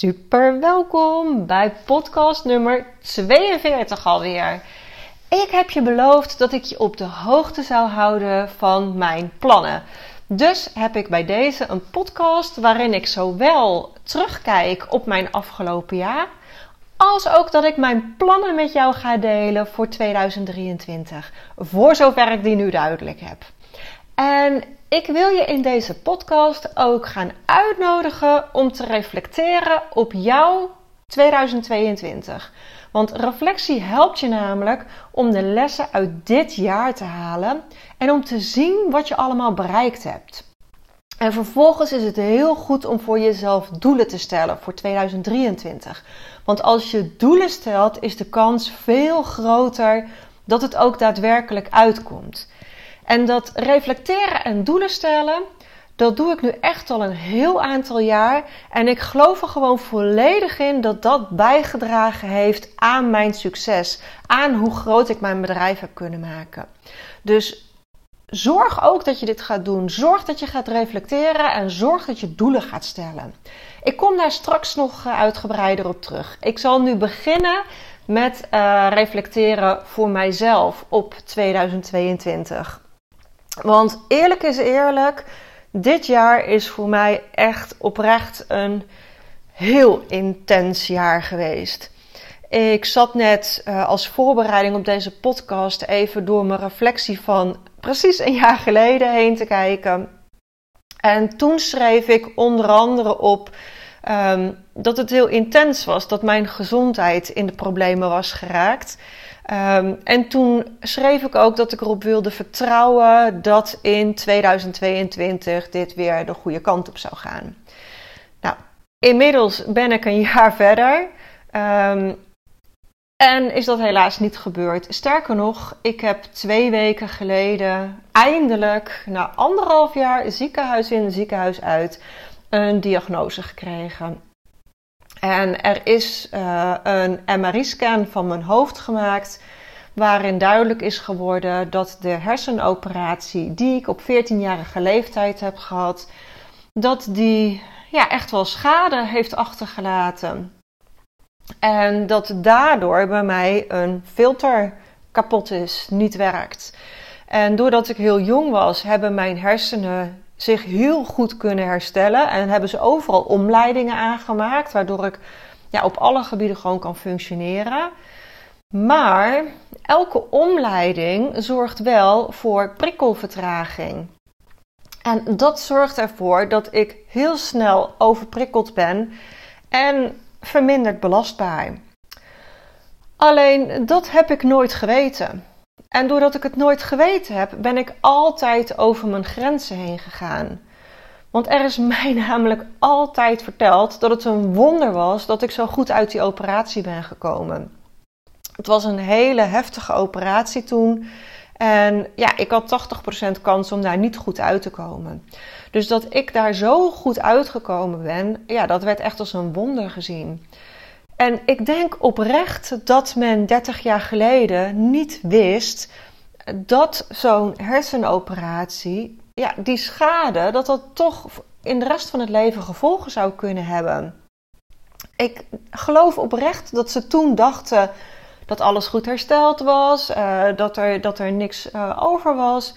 Super welkom bij podcast nummer 42 alweer. Ik heb je beloofd dat ik je op de hoogte zou houden van mijn plannen. Dus heb ik bij deze een podcast waarin ik zowel terugkijk op mijn afgelopen jaar, als ook dat ik mijn plannen met jou ga delen voor 2023. Voor zover ik die nu duidelijk heb. En ik wil je in deze podcast ook gaan uitnodigen om te reflecteren op jouw 2022. Want reflectie helpt je namelijk om de lessen uit dit jaar te halen en om te zien wat je allemaal bereikt hebt. En vervolgens is het heel goed om voor jezelf doelen te stellen voor 2023. Want als je doelen stelt, is de kans veel groter dat het ook daadwerkelijk uitkomt. En dat reflecteren en doelen stellen, dat doe ik nu echt al een heel aantal jaar. En ik geloof er gewoon volledig in dat dat bijgedragen heeft aan mijn succes. Aan hoe groot ik mijn bedrijf heb kunnen maken. Dus zorg ook dat je dit gaat doen. Zorg dat je gaat reflecteren en zorg dat je doelen gaat stellen. Ik kom daar straks nog eh, uitgebreider op terug. Ik zal nu beginnen met uh, reflecteren voor mijzelf op 2022. Want eerlijk is eerlijk, dit jaar is voor mij echt oprecht een heel intens jaar geweest. Ik zat net uh, als voorbereiding op deze podcast even door mijn reflectie van precies een jaar geleden heen te kijken. En toen schreef ik onder andere op um, dat het heel intens was, dat mijn gezondheid in de problemen was geraakt. Um, en toen schreef ik ook dat ik erop wilde vertrouwen dat in 2022 dit weer de goede kant op zou gaan. Nou, inmiddels ben ik een jaar verder. Um, en is dat helaas niet gebeurd. Sterker nog, ik heb twee weken geleden eindelijk, na anderhalf jaar ziekenhuis in, ziekenhuis uit, een diagnose gekregen. En er is uh, een MRI-scan van mijn hoofd gemaakt, waarin duidelijk is geworden dat de hersenoperatie die ik op 14-jarige leeftijd heb gehad, dat die ja, echt wel schade heeft achtergelaten. En dat daardoor bij mij een filter kapot is, niet werkt. En doordat ik heel jong was, hebben mijn hersenen zich heel goed kunnen herstellen. En hebben ze overal omleidingen aangemaakt, waardoor ik ja, op alle gebieden gewoon kan functioneren. Maar elke omleiding zorgt wel voor prikkelvertraging. En dat zorgt ervoor dat ik heel snel overprikkeld ben en verminderd belastbaar. Alleen dat heb ik nooit geweten. En doordat ik het nooit geweten heb, ben ik altijd over mijn grenzen heen gegaan. Want er is mij namelijk altijd verteld dat het een wonder was dat ik zo goed uit die operatie ben gekomen. Het was een hele heftige operatie toen. En ja, ik had 80% kans om daar niet goed uit te komen. Dus dat ik daar zo goed uitgekomen ben, ja, dat werd echt als een wonder gezien. En ik denk oprecht dat men 30 jaar geleden niet wist dat zo'n hersenoperatie, ja, die schade, dat dat toch in de rest van het leven gevolgen zou kunnen hebben. Ik geloof oprecht dat ze toen dachten dat alles goed hersteld was, uh, dat, er, dat er niks uh, over was.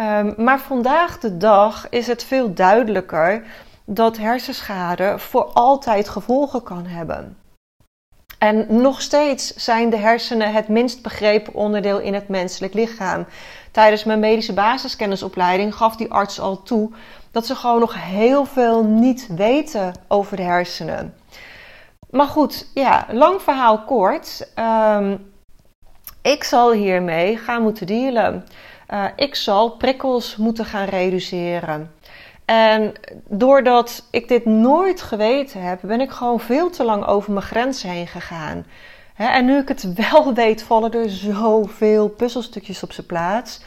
Um, maar vandaag de dag is het veel duidelijker dat hersenschade voor altijd gevolgen kan hebben. En nog steeds zijn de hersenen het minst begrepen onderdeel in het menselijk lichaam. Tijdens mijn medische basiskennisopleiding gaf die arts al toe dat ze gewoon nog heel veel niet weten over de hersenen. Maar goed, ja, lang verhaal kort. Um, ik zal hiermee gaan moeten dealen. Uh, ik zal prikkels moeten gaan reduceren. En doordat ik dit nooit geweten heb, ben ik gewoon veel te lang over mijn grens heen gegaan. en nu ik het wel weet, vallen er zoveel puzzelstukjes op zijn plaats.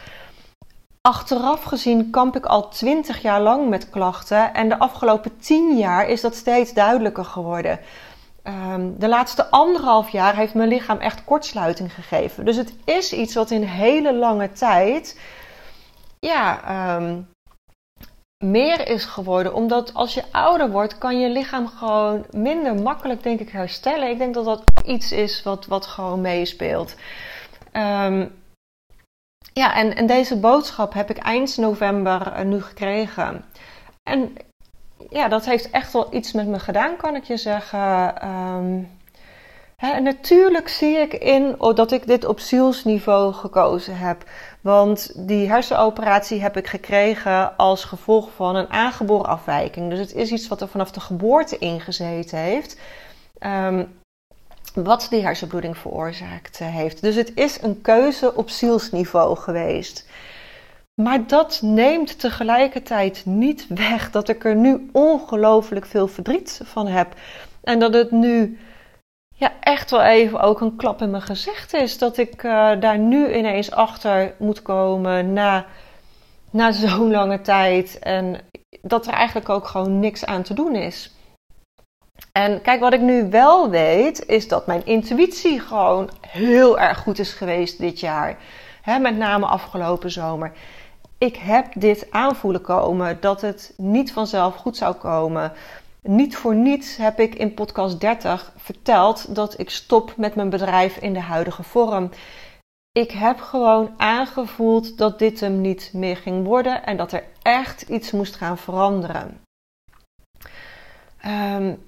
Achteraf gezien kamp ik al twintig jaar lang met klachten en de afgelopen tien jaar is dat steeds duidelijker geworden. Ehm, de laatste anderhalf jaar heeft mijn lichaam echt kortsluiting gegeven. Dus het is iets wat in hele lange tijd ja, ehm, meer is geworden. Omdat als je ouder wordt, kan je lichaam gewoon minder makkelijk, denk ik, herstellen. Ik denk dat dat iets is wat, wat gewoon meespeelt. Um, ja, en, en deze boodschap heb ik eind november uh, nu gekregen. En ja, dat heeft echt wel iets met me gedaan, kan ik je zeggen. Hè, natuurlijk zie ik in dat ik dit op zielsniveau gekozen heb. Want die hersenoperatie heb ik gekregen als gevolg van een aangeboren afwijking. Dus het is iets wat er vanaf de geboorte ingezeten heeft. Um, wat die hersenbloeding veroorzaakt heeft. Dus het is een keuze op zielsniveau geweest. Maar dat neemt tegelijkertijd niet weg dat ik er nu ongelooflijk veel verdriet van heb. En dat het nu ja, echt wel even ook een klap in mijn gezicht is. Dat ik uh, daar nu ineens achter moet komen na, na zo'n lange tijd. En dat er eigenlijk ook gewoon niks aan te doen is. En kijk, wat ik nu wel weet, is dat mijn intuïtie gewoon heel erg goed is geweest dit jaar. met name afgelopen zomer. Ik heb dit aanvoelen komen dat het niet vanzelf goed zou komen. Niet voor niets heb ik in podcast 30 verteld dat ik stop met mijn bedrijf in de huidige vorm. Ik heb gewoon aangevoeld dat dit hem niet meer ging worden en dat er echt iets moest gaan veranderen. Um,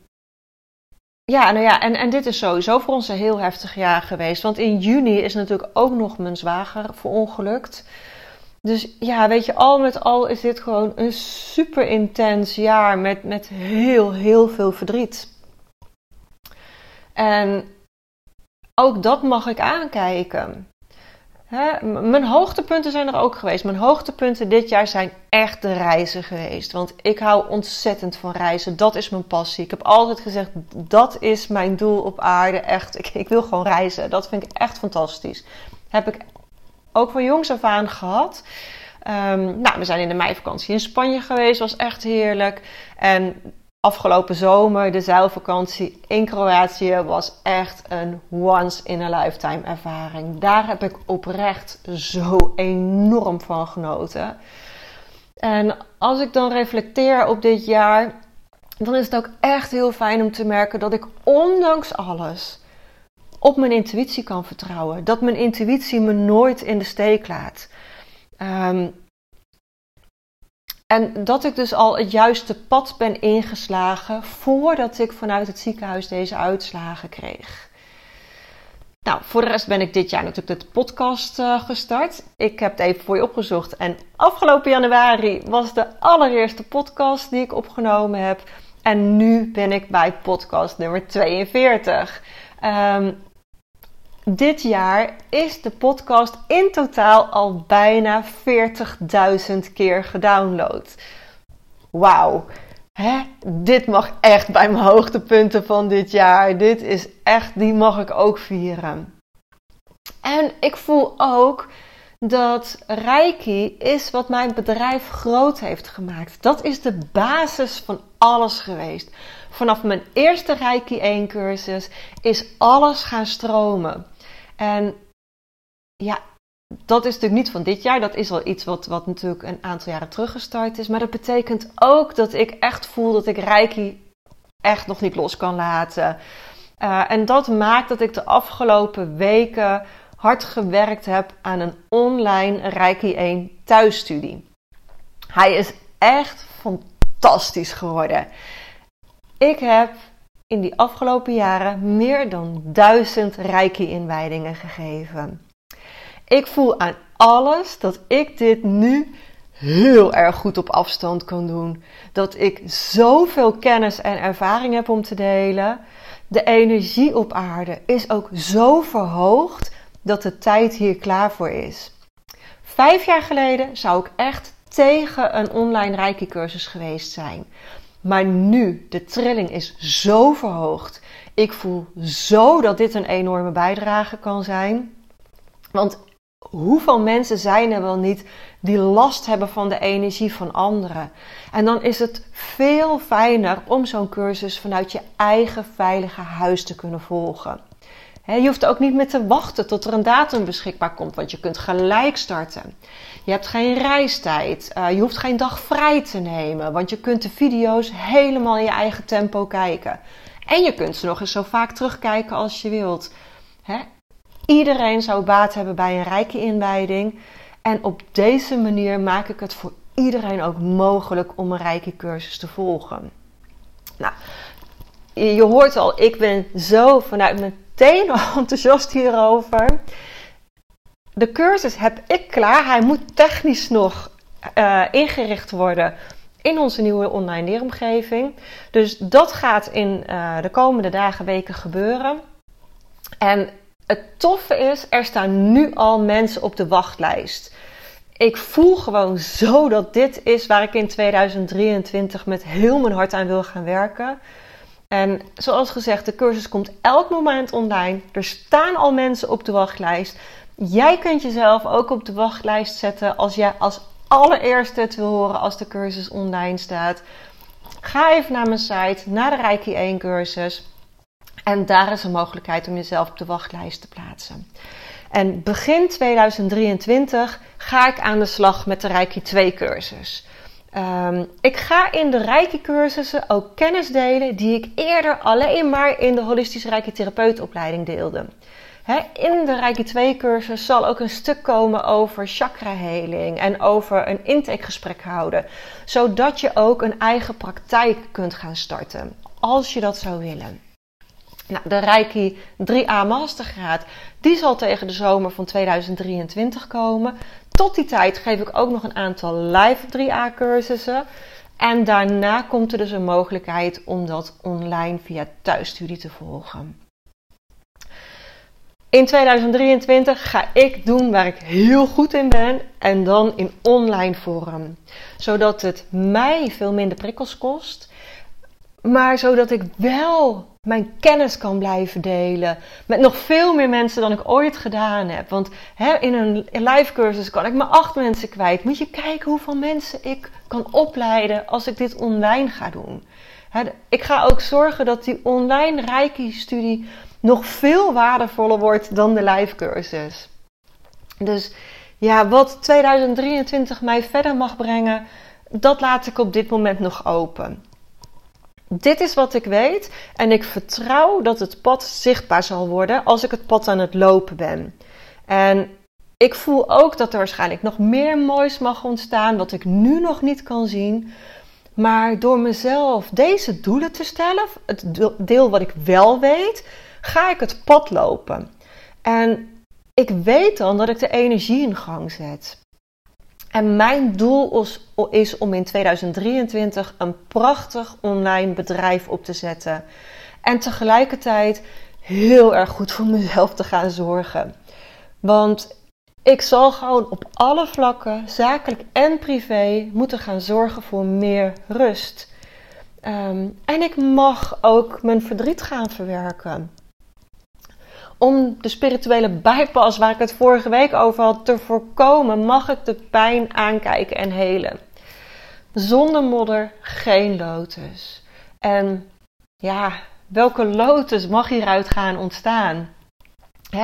ja, nou ja, en, en dit is sowieso voor ons een heel heftig jaar geweest. Want in juni is natuurlijk ook nog mijn zwager verongelukt. Dus ja, weet je, al met al is dit gewoon een super intens jaar met, met heel, heel veel verdriet. En ook dat mag ik aankijken. Hè, mijn hoogtepunten zijn er ook geweest. Mijn hoogtepunten dit jaar zijn echt de reizen geweest. Want ik hou ontzettend van reizen. Dat is mijn passie. Ik heb altijd gezegd, dat is mijn doel op aarde. Echt, ik, ik wil gewoon reizen. Dat vind ik echt fantastisch. Heb ik ook van jongs af aan gehad. Um, nou, we zijn in de meivakantie in Spanje geweest. Was echt heerlijk. En afgelopen zomer, de zeilvakantie in Kroatië, was echt een once in a lifetime ervaring. Daar heb ik oprecht zo enorm van genoten. En als ik dan reflecteer op dit jaar, dan is het ook echt heel fijn om te merken dat ik ondanks alles op mijn intuïtie kan vertrouwen. Dat mijn intuïtie me nooit in de steek laat. Um, en dat ik dus al het juiste pad ben ingeslagen voordat ik vanuit het ziekenhuis deze uitslagen kreeg. Nou, voor de rest ben ik dit jaar natuurlijk de podcast uh, gestart. Ik heb het even voor je opgezocht. En afgelopen januari was de allereerste podcast die ik opgenomen heb. En nu ben ik bij podcast nummer 42. Um, dit jaar is de podcast in totaal al bijna 40.000 keer gedownload. Wauw. Dit mag echt bij mijn hoogtepunten van dit jaar. Dit is echt, die mag ik ook vieren. En ik voel ook dat Reiki is wat mijn bedrijf groot heeft gemaakt. Dat is de basis van alles geweest. Vanaf mijn eerste Reiki 1 cursus is alles gaan stromen. En ja, dat is natuurlijk niet van dit jaar. Dat is al iets wat, wat natuurlijk een aantal jaren teruggestart is. Maar dat betekent ook dat ik echt voel dat ik Reiki echt nog niet los kan laten. Uh, en dat maakt dat ik de afgelopen weken hard gewerkt heb aan een online Reiki 1 thuisstudie. Hij is echt fantastisch geworden. Ik heb in die afgelopen jaren meer dan duizend Reiki-inwijdingen gegeven. Ik voel aan alles dat ik dit nu heel erg goed op afstand kan doen. Dat ik zoveel kennis en ervaring heb om te delen. De energie op aarde is ook zo verhoogd dat de tijd hier klaar voor is. Vijf jaar geleden zou ik echt tegen een online reiki cursus geweest zijn. Maar nu, de trilling is zo verhoogd. Ik voel zo dat dit een enorme bijdrage kan zijn. Want hoeveel mensen zijn er wel niet die last hebben van de energie van anderen? En dan is het veel fijner om zo'n cursus vanuit je eigen veilige huis te kunnen volgen. Je hoeft ook niet meer te wachten tot er een datum beschikbaar komt, want je kunt gelijk starten. Je hebt geen reistijd. Uh, je hoeft geen dag vrij te nemen, want je kunt de video's helemaal in je eigen tempo kijken. En je kunt ze nog eens zo vaak terugkijken als je wilt. Iedereen zou baat hebben bij een rijke inwijding. En op deze manier maak ik het voor iedereen ook mogelijk om een rijke cursus te volgen. Nou, je hoort al, ik ben zo vanuit mijn tenen enthousiast hierover. De cursus heb ik klaar. Hij moet technisch nog uh, ingericht worden in onze nieuwe online leeromgeving. Dus dat gaat in uh, de komende dagen, weken gebeuren. En het toffe is, er staan nu al mensen op de wachtlijst. Ik voel gewoon zo dat dit is waar ik in 2023 met heel mijn hart aan wil gaan werken. En zoals gezegd, de cursus komt elk moment online. Er staan al mensen op de wachtlijst. Jij kunt jezelf ook op de wachtlijst zetten als jij als allereerste het wil horen als de cursus online staat. Ga even naar mijn site, naar de Reiki 1 cursus. En daar is een mogelijkheid om jezelf op de wachtlijst te plaatsen. En begin 2023 ga ik aan de slag met de Reiki 2 cursus. Um, ik ga in de Reiki cursussen ook kennis delen die ik eerder alleen maar in de holistische Reiki therapeutopleiding deelde. in de Reiki 2 cursus zal ook een stuk komen over chakraheling en over een intakegesprek houden. Zodat je ook een eigen praktijk kunt gaan starten, als je dat zou willen. Nou, de Reiki 3A Mastergraad, die zal tegen de zomer van 2023 komen. Tot die tijd geef ik ook nog een aantal live 3A cursussen. En daarna komt er dus een mogelijkheid om dat online via thuisstudie te volgen. In 2023 ga ik doen waar ik heel goed in ben en dan in online vorm. Zodat het mij veel minder prikkels kost, maar zodat ik wel mijn kennis kan blijven delen. Met nog veel meer mensen dan ik ooit gedaan heb. Want hè, in een live cursus kan ik maar acht mensen kwijt. Moet je kijken hoeveel mensen ik kan opleiden als ik dit online ga doen. Hè, ik ga ook zorgen dat die online Reiki-studie nog veel waardevoller wordt dan de live cursus. Dus ja, wat 2023 mij verder mag brengen, dat laat ik op dit moment nog open. Dit is wat ik weet en ik vertrouw dat het pad zichtbaar zal worden als ik het pad aan het lopen ben. En ik voel ook dat er waarschijnlijk nog meer moois mag ontstaan wat ik nu nog niet kan zien. Maar door mezelf deze doelen te stellen, het deel wat ik wel weet, ga ik het pad lopen. En ik weet dan dat ik de energie in gang zet. En mijn doel is, om in 2023 een prachtig online bedrijf op te zetten. En tegelijkertijd heel erg goed voor mezelf te gaan zorgen. Want ik zal gewoon op alle vlakken, zakelijk en privé, moeten gaan zorgen voor meer rust. Ehm, en ik mag ook mijn verdriet gaan verwerken om de spirituele bypass waar ik het vorige week over had te voorkomen, mag ik de pijn aankijken en helen. Zonder modder geen lotus. En ja, welke lotus mag hieruit gaan ontstaan?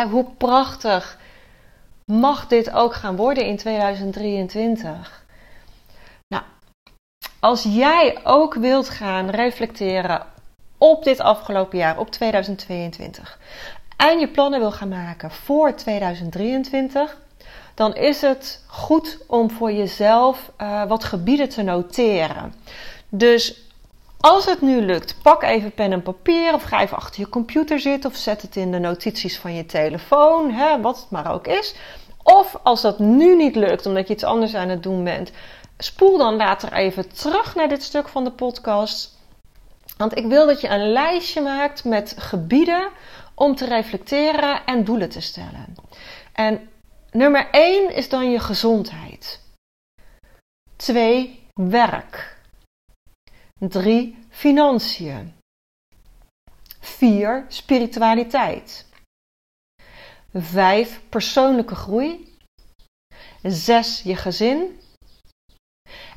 hoe prachtig mag dit ook gaan worden in 2023? Nou, als jij ook wilt gaan reflecteren op dit afgelopen jaar, op 2022, en je plannen wil gaan maken voor 2023, dan is het goed om voor jezelf uh, wat gebieden te noteren. Dus als het nu lukt, pak even pen en papier of ga even achter je computer zitten of zet het in de notities van je telefoon, hè, wat het maar ook is. Of als dat nu niet lukt omdat je iets anders aan het doen bent, spoel dan later even terug naar dit stuk van de podcast. Want ik wil dat je een lijstje maakt met gebieden om te reflecteren en doelen te stellen. En nummer 1 is dan je gezondheid. 2. Werk. 3. Financiën. 4. Spiritualiteit. 5. Persoonlijke groei. 6. Je gezin.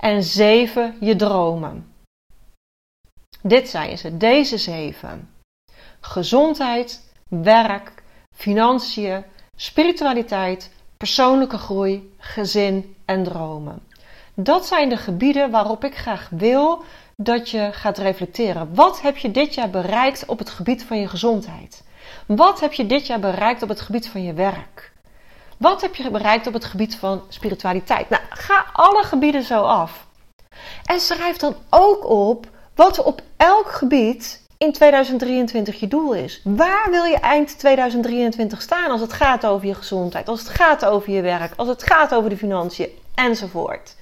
En 7. Je dromen. Dit zijn ze, deze zeven. Gezondheid, werk, financiën, spiritualiteit, persoonlijke groei, gezin en dromen. Dat zijn de gebieden waarop ik graag wil dat je gaat reflecteren. Wat heb je dit jaar bereikt op het gebied van je gezondheid? Wat heb je dit jaar bereikt op het gebied van je werk? Wat heb je bereikt op het gebied van spiritualiteit? Nou, ga alle gebieden zo af. En schrijf dan ook op wat op elk gebied in 2023 je doel is. Waar wil je eind 2023 staan als het gaat over je gezondheid, als het gaat over je werk, als het gaat over de financiën enzovoort.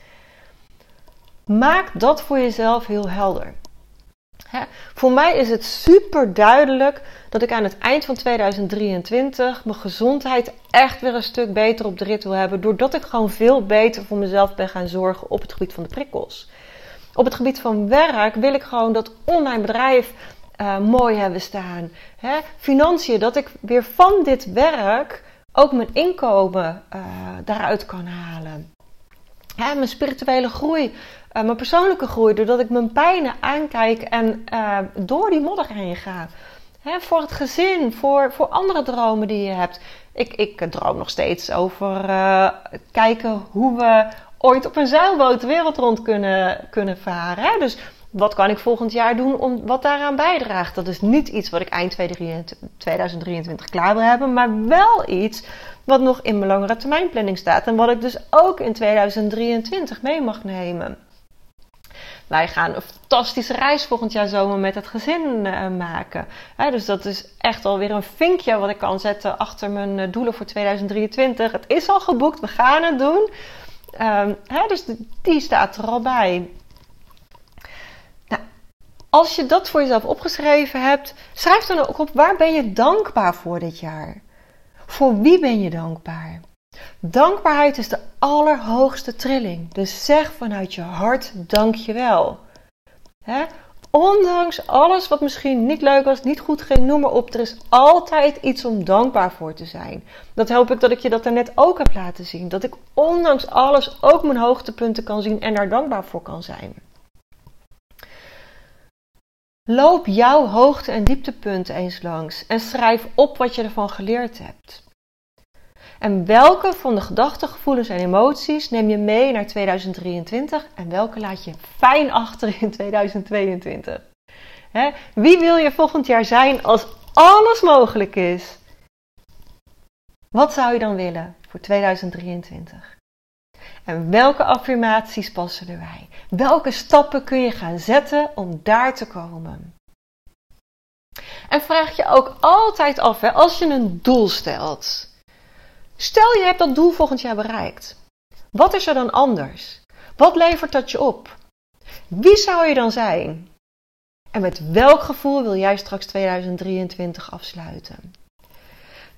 Maak dat voor jezelf heel helder. voor mij is het super duidelijk dat ik aan het eind van 2023 mijn gezondheid echt weer een stuk beter op de rit wil hebben. Doordat ik gewoon veel beter voor mezelf ben gaan zorgen op het gebied van de prikkels. Op het gebied van werk wil ik gewoon dat online bedrijf uh, mooi hebben staan. Hè? Financiën, dat ik weer van dit werk ook mijn inkomen uh, daaruit kan halen. Hè? Mijn spirituele groei, uh, mijn persoonlijke groei, doordat ik mijn pijnen aankijk en door die modder heen ga. Hè? Voor het gezin, voor, voor andere dromen die je hebt. Ik, ik droom nog steeds over kijken hoe we ooit op een zeilboot de wereld rond kunnen, kunnen varen. Dus wat kan ik volgend jaar doen om wat daaraan bijdraagt? Dat is niet iets wat ik eind 2023 klaar wil hebben, maar wel iets wat nog in mijn langere termijnplanning staat en wat ik dus ook in 2023 mee mag nemen. Wij gaan een fantastische reis volgend jaar zomer met het gezin uh, maken. dus dat is echt alweer een vinkje wat ik kan zetten achter mijn uh, doelen voor 2023. Het is al geboekt, we gaan het doen. Um, dus die staat er al bij. Als je dat voor jezelf opgeschreven hebt, schrijf dan ook op waar ben je dankbaar voor dit jaar? Voor wie ben je dankbaar? Dankbaarheid is de allerhoogste trilling. Dus zeg vanuit je hart dankjewel. He? Ondanks alles wat misschien niet leuk was, niet goed ging, noem maar op. Er is altijd iets om dankbaar voor te zijn. Dat hoop ik dat ik je dat net ook heb laten zien. Dat ik ondanks alles ook mijn hoogtepunten kan zien en daar dankbaar voor kan zijn. Loop jouw hoogte- en dieptepunten eens langs en schrijf op wat je ervan geleerd hebt. En welke van de gedachten, gevoelens en emoties neem je mee naar 2023 en welke laat je fijn achter in 2022? Wie wil je volgend jaar zijn als alles mogelijk is? Wat zou je dan willen voor 2023? En welke affirmaties passen erbij? Welke stappen kun je gaan zetten om daar te komen? En vraag je ook altijd af, hè, als je een doel stelt. Stel je hebt dat doel volgend jaar bereikt. Wat is er dan anders? Wat levert dat je op? Wie zou je dan zijn? En met welk gevoel wil jij straks 2023 afsluiten?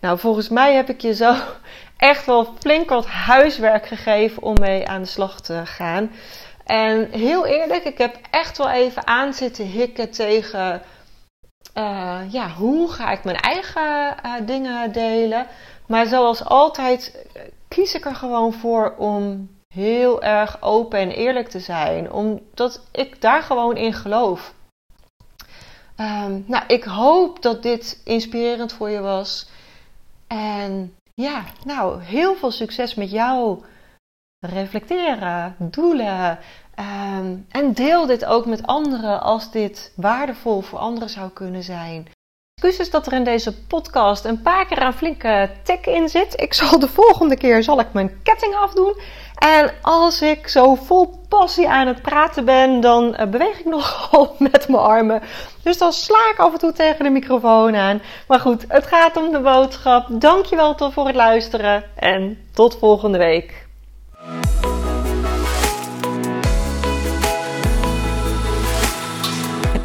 Nou, volgens mij heb ik je zo echt wel flink wat huiswerk gegeven om mee aan de slag te gaan. En heel eerlijk, ik heb echt wel even aan zitten hikken tegen uh, ja, hoe ga ik mijn eigen uh, dingen delen. Maar zoals altijd eh, kies ik er gewoon voor om heel erg open en eerlijk te zijn. Omdat ik daar gewoon in geloof. Um, nou, ik hoop dat dit inspirerend voor je was. En ja, nou, heel veel succes met jou reflecteren, doelen. Ehm, en deel dit ook met anderen als dit waardevol voor anderen zou kunnen zijn. Excuses dat er in deze podcast een paar keer een flinke tik in zit. Ik zal de volgende keer zal ik mijn ketting afdoen. En als ik zo vol passie aan het praten ben, dan uh, beweeg ik nogal met mijn armen. Dus dan sla ik af en toe tegen de microfoon aan. Maar goed, het gaat om de boodschap. Dankjewel voor het luisteren en tot volgende week.